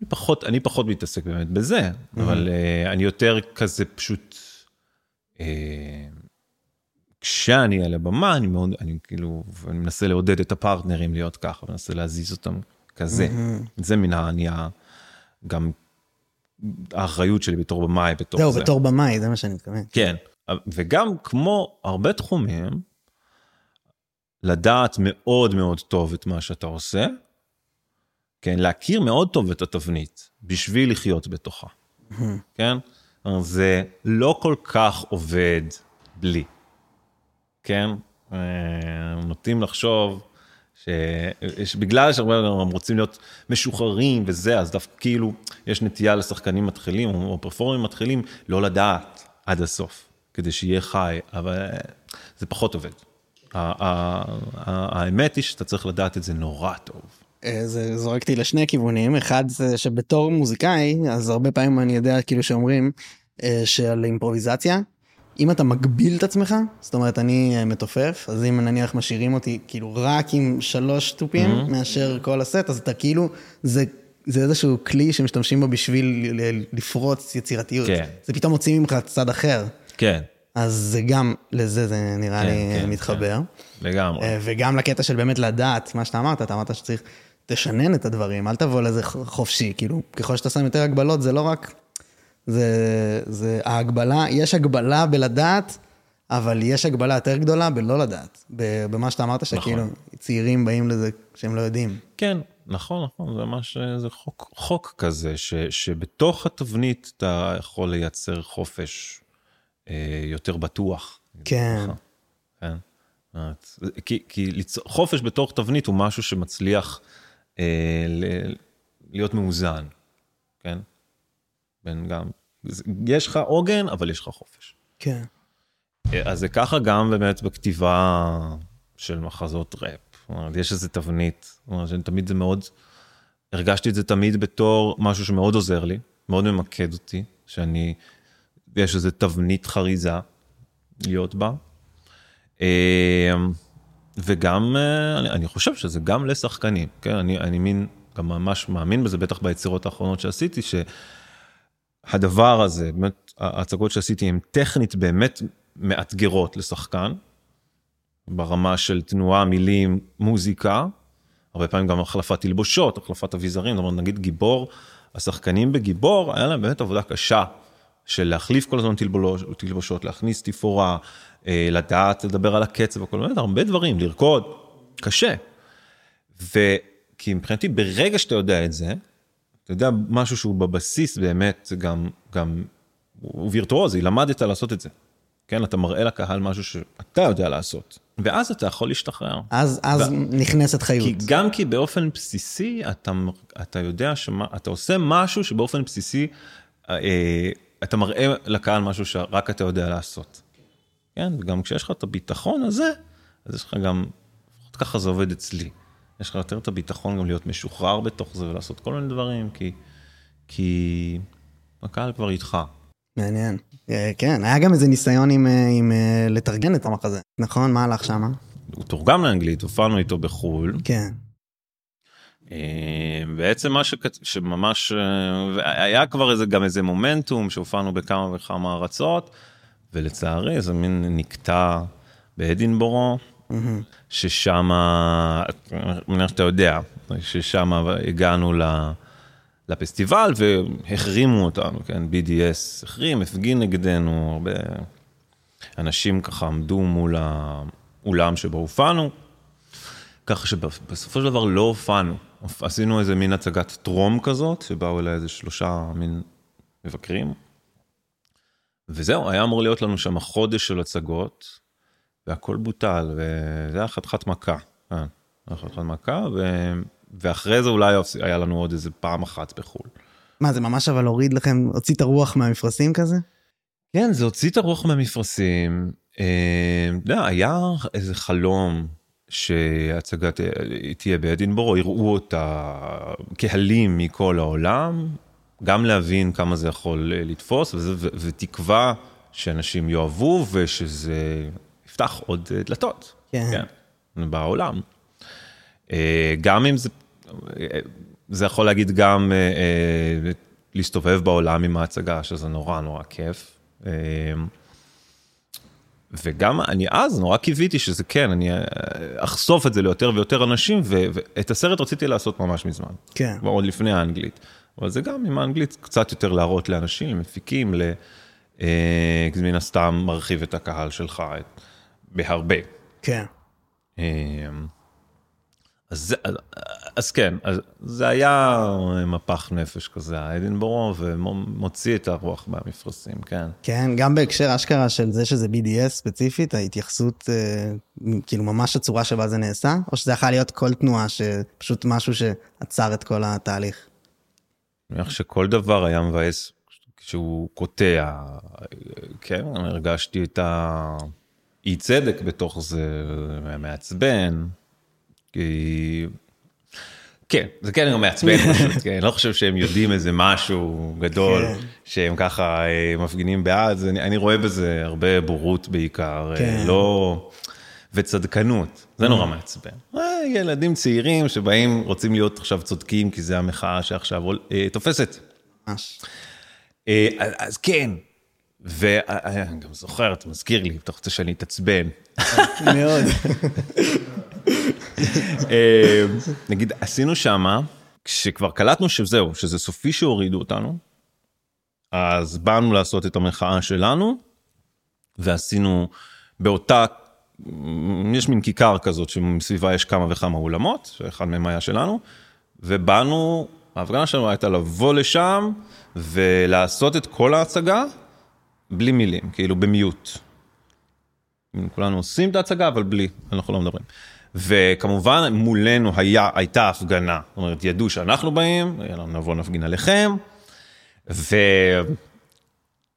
אני פחות, אני פחות מתעסק באמת בזה, אבל uh, אני יותר כזה פשוט, כשאני על הבמה, אני מאוד, אני כאילו, אני מנסה לעודד את הפרטנרים להיות ככה, מנסה להזיז אותם כזה. זה מן הנהיה גם האחריות שלי בתור במאי, בתור זהו, זה. בתור במאי, זה מה שאני מתכוון. כן, וגם כמו הרבה תחומים, לדעת מאוד מאוד טוב את מה שאתה עושה, כן, להכיר מאוד טוב את התבנית בשביל לחיות בתוכה, כן? זה לא כל כך עובד בלי, כן? אה, נוטים לחשוב שבגלל שהרבה הם רוצים להיות משוחררים וזה, אז דווקא כאילו יש נטייה לשחקנים מתחילים או פרפורמים מתחילים לא לדעת עד הסוף, כדי שיהיה חי, אבל זה פחות עובד. האמת היא שאתה צריך לדעת את זה נורא טוב. אה, זה זורק אותי לשני כיוונים, אחד זה שבתור מוזיקאי, אז הרבה פעמים אני יודע כאילו שאומרים אה, שעל אימפרוביזציה, אם אתה מגביל את עצמך, זאת אומרת אני אה, מתופף, אז אם נניח משאירים אותי כאילו רק עם שלוש תופים mm-hmm. מאשר כל הסט, אז אתה כאילו, זה, זה איזשהו כלי שמשתמשים בו בשביל לפרוץ יצירתיות. כן. זה פתאום מוציא ממך צד אחר. כן. אז זה גם, לזה זה נראה כן, לי כן, מתחבר. כן. לגמרי. וגם לקטע של באמת לדעת מה שאתה אמרת, אתה אמרת שצריך תשנן את הדברים, אל תבוא לזה חופשי, כאילו, ככל שאתה שם יותר הגבלות, זה לא רק... זה, זה ההגבלה, יש הגבלה בלדעת, אבל יש הגבלה יותר גדולה בלא לדעת. במה שאתה אמרת, שכאילו נכון. צעירים באים לזה שהם לא יודעים. כן, נכון, נכון, זה ממש, זה חוק, חוק כזה, ש, שבתוך התבנית אתה יכול לייצר חופש אה, יותר בטוח. כן. כן. כי, כי חופש בתוך תבנית הוא משהו שמצליח אה, להיות מאוזן, כן? בין גם, יש לך עוגן, אבל יש לך חופש. כן. אז זה ככה גם באמת בכתיבה של מחזות ראפ. יש איזה תבנית, תמיד זה מאוד, הרגשתי את זה תמיד בתור משהו שמאוד עוזר לי, מאוד ממקד אותי, שאני, יש איזה תבנית חריזה להיות בה. אה, וגם, אה, אני, אני חושב שזה גם לשחקנים, כן? אני, אני מין, גם ממש מאמין בזה, בטח ביצירות האחרונות שעשיתי, שהדבר הזה, באמת, ההצגות שעשיתי הן טכנית באמת מאתגרות לשחקן, ברמה של תנועה, מילים, מוזיקה, הרבה פעמים גם החלפת תלבושות, החלפת אביזרים, זאת אומרת, נגיד גיבור, השחקנים בגיבור, היה להם באמת עבודה קשה של להחליף כל הזמן תלבושות, להכניס תפאורה, אה, לדעת לדבר על הקצב וכל מיני, הרבה דברים, לרקוד, קשה. וכי מבחינתי ברגע שאתה יודע את זה, אתה יודע משהו שהוא בבסיס באמת גם, גם, הוא וירטואוזי, למדת לעשות את זה. כן, אתה מראה לקהל משהו שאתה יודע לעשות, ואז אתה יכול להשתחרר. אז, אז ו... נכנסת חיות. כי, גם כי באופן בסיסי אתה, אתה יודע שאתה עושה משהו שבאופן בסיסי, אה, אתה מראה לקהל משהו שרק אתה יודע לעשות. כן, וגם כשיש לך את הביטחון הזה, אז יש לך גם, לפחות ככה זה עובד אצלי. יש לך יותר את הביטחון גם להיות משוחרר בתוך זה ולעשות כל מיני דברים, כי, כי הקהל כבר איתך. מעניין. אה, כן, היה גם איזה ניסיון עם, אה, עם אה, לתרגן את המחזה, נכון? מה הלך שם? הוא תורגם לאנגלית, הופענו איתו בחו"ל. כן. בעצם מה שכת... שממש, היה כבר איזה, גם איזה מומנטום שהופענו בכמה וכמה ארצות. ולצערי זה מין נקטע באדינבורו, ששם, אני מניח שאתה יודע, ששם הגענו לפסטיבל והחרימו אותנו, כן, BDS החרים, הפגין נגדנו, הרבה אנשים ככה עמדו מול האולם שבו הופענו, ככה שבסופו של דבר לא הופענו, עשינו איזה מין הצגת טרום כזאת, שבאו אליי איזה שלושה מין מבקרים, וזהו, היה אמור להיות לנו שם חודש של הצגות, והכל בוטל, וזה היה חתיכת מכה. אה, חתיכת מכה, ו... ואחרי זה אולי היה לנו עוד איזה פעם אחת בחו"ל. מה, זה ממש אבל הוריד לכם, הוציא את הרוח מהמפרשים כזה? כן, זה הוציא את הרוח מהמפרשים. אה, יודע, היה איזה חלום שהצגה תהיה באדינבורו, יראו אותה קהלים מכל העולם, גם להבין כמה זה יכול אה, לתפוס, וזה, ו, ותקווה שאנשים יאהבו ושזה יפתח עוד אה, דלתות. כן. כן, בעולם. אה, גם אם זה, זה יכול להגיד גם להסתובב בעולם עם ההצגה, שזה נורא נורא כיף. וגם אני אז נורא קיוויתי שזה כן, אני אחשוף את זה ליותר ויותר אנשים, ואת הסרט רציתי לעשות ממש מזמן. כן. עוד לפני האנגלית. אבל זה גם עם האנגלית קצת יותר להראות לאנשים, למפיקים, אה, מן הסתם מרחיב את הקהל שלך בהרבה. כן. אה, אז, אז כן, אז זה היה מפח נפש כזה, האדינבורו, ומוציא את הרוח מהמפרשים, כן. כן, גם בהקשר אשכרה של זה שזה BDS ספציפית, ההתייחסות, אה, כאילו ממש הצורה שבה זה נעשה, או שזה יכול להיות כל תנועה, שפשוט משהו שעצר את כל התהליך? אני מניח שכל דבר היה מבאס כשהוא קוטע, כן, הרגשתי את האי צדק בתוך זה, מעצבן, כי... כן, זה כן מעצבן פשוט, כן, אני לא חושב שהם יודעים איזה משהו גדול, כן. שהם ככה אה, מפגינים בעד, אני, אני רואה בזה הרבה בורות בעיקר, אה, כן. לא... וצדקנות, זה נורא. מעצבן. אה, ילדים צעירים שבאים, רוצים להיות עכשיו צודקים, כי זה המחאה שעכשיו תופסת. ממש. אז כן, ואני גם זוכר, אתה מזכיר לי, אתה רוצה שאני אתעצבן. מאוד. אה, נגיד, עשינו שמה, כשכבר קלטנו שזהו, שזה סופי שהורידו אותנו, אז באנו לעשות את המחאה שלנו, ועשינו באותה, יש מין כיכר כזאת שמסביבה יש כמה וכמה אולמות, שאחד מהם היה שלנו, ובאנו, ההפגנה שלנו הייתה לבוא לשם ולעשות את כל ההצגה בלי מילים, כאילו במיוט. כולנו עושים את ההצגה, אבל בלי, אנחנו לא מדברים. וכמובן מולנו היה, הייתה הפגנה, זאת אומרת, ידעו שאנחנו באים, נבוא נפגין עליכם, ו...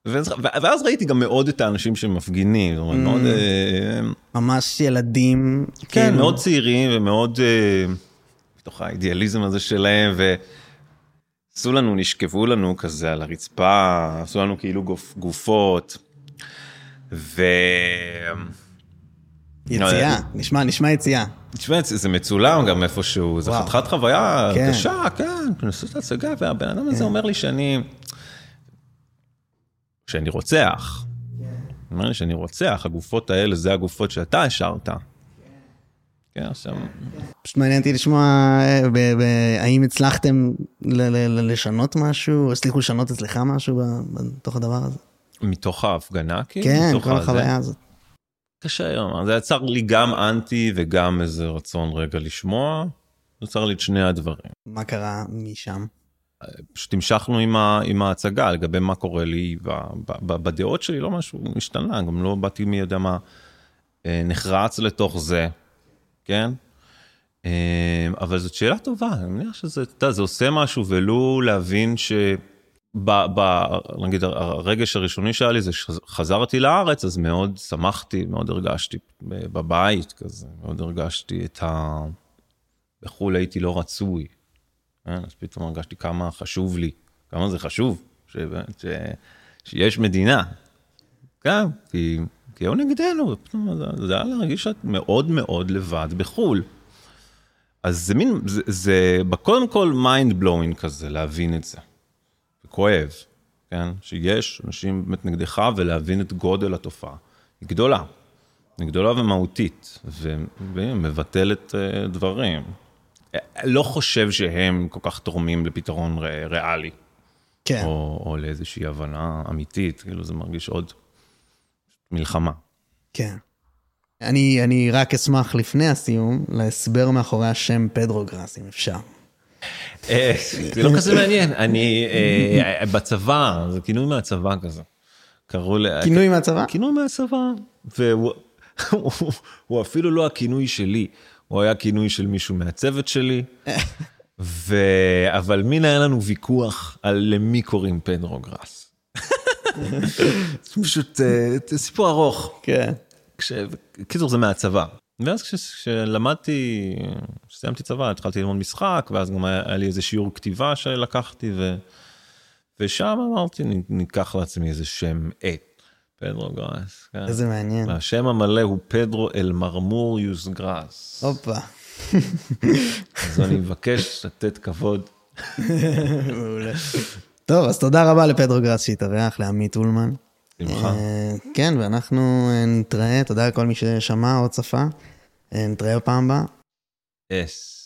ואז ראיתי גם מאוד את האנשים שמפגינים, זאת אומרת, מאוד... Mm. אה, ממש ילדים. כן, כאילו. מאוד צעירים ומאוד אה, בתוך האידיאליזם הזה שלהם, ועשו לנו, נשכבו לנו כזה על הרצפה, עשו לנו כאילו גופות, ו... יציאה, נשמע, נשמע יציאה. תשמע, זה מצולם גם איפשהו, זה חתיכת חוויה כן. קשה, כן, לעשות את ההצגה, והבן אדם הזה כן. אומר לי שאני, שאני רוצח. הוא אומר לי שאני רוצח, הגופות האלה זה הגופות שאתה השארת. כן, עכשיו... פשוט מעניין אותי לשמוע, אה, האם הצלחתם לשנות משהו, הצליחו לשנות אצלך משהו בתוך הדבר הזה? מתוך ההפגנה, כאילו? כן, כל החוויה הזאת. קשה היום, זה יצר לי גם אנטי וגם איזה רצון רגע לשמוע, יצר לי את שני הדברים. מה קרה משם? פשוט המשכנו עם, ה, עם ההצגה לגבי מה קורה לי ב, ב, בדעות שלי, לא משהו משתנה, גם לא באתי מי יודע מה אה, נחרץ לתוך זה, כן? אה, אבל זאת שאלה טובה, אני מניח שזה, אתה יודע, זה עושה משהו ולו להבין ש... ב, ב, נגיד הרגש הראשוני שהיה לי זה שחזרתי לארץ אז מאוד שמחתי מאוד הרגשתי בבית כזה מאוד הרגשתי את ה... בחו"ל הייתי לא רצוי. כן? אז פתאום הרגשתי כמה חשוב לי כמה זה חשוב ש... ש... שיש מדינה. כן כי, היו נגדנו זה, זה היה להרגיש מאוד מאוד לבד בחו"ל. אז זה מין זה, זה קודם כל mind blowing כזה להבין את זה. כואב, כן? שיש אנשים באמת נגדך ולהבין את גודל התופעה. היא גדולה, היא גדולה ומהותית, ומבטלת אה, דברים. לא חושב שהם כל כך תורמים לפתרון ריאלי. כן. או, או לאיזושהי הבנה אמיתית, כאילו זה מרגיש עוד מלחמה. כן. אני, אני רק אשמח לפני הסיום להסבר מאחורי השם פדרו גראס, אם אפשר. אה, זה לא כזה מעניין, אני אה, בצבא, זה כינוי מהצבא כזה. קראו ל... כינוי מהצבא? כינוי מהצבא, והוא אפילו לא הכינוי שלי, הוא היה כינוי של מישהו מהצוות שלי, ו... אבל מין היה לנו ויכוח על למי קוראים פנרוגרס. זה פשוט אה, סיפור ארוך. כן. קיצור זה מהצבא. ואז כשלמדתי, כשסיימתי צבא, התחלתי ללמוד משחק, ואז גם היה, היה לי איזה שיעור כתיבה שלקחתי, ו, ושם אמרתי, ניקח לעצמי איזה שם עט, פדרו גראס. כן. איזה מעניין. והשם המלא הוא פדרו אל מרמוריוס גראס. הופה. אז אני מבקש לתת כבוד. מעולה. טוב, אז תודה רבה לפדרו גראס שהתארח, לעמית אולמן. בשמחה. אה, כן, ואנחנו אה, נתראה, תודה לכל מי ששמע או צפה. אה, נתראה בפעם הבאה. אס.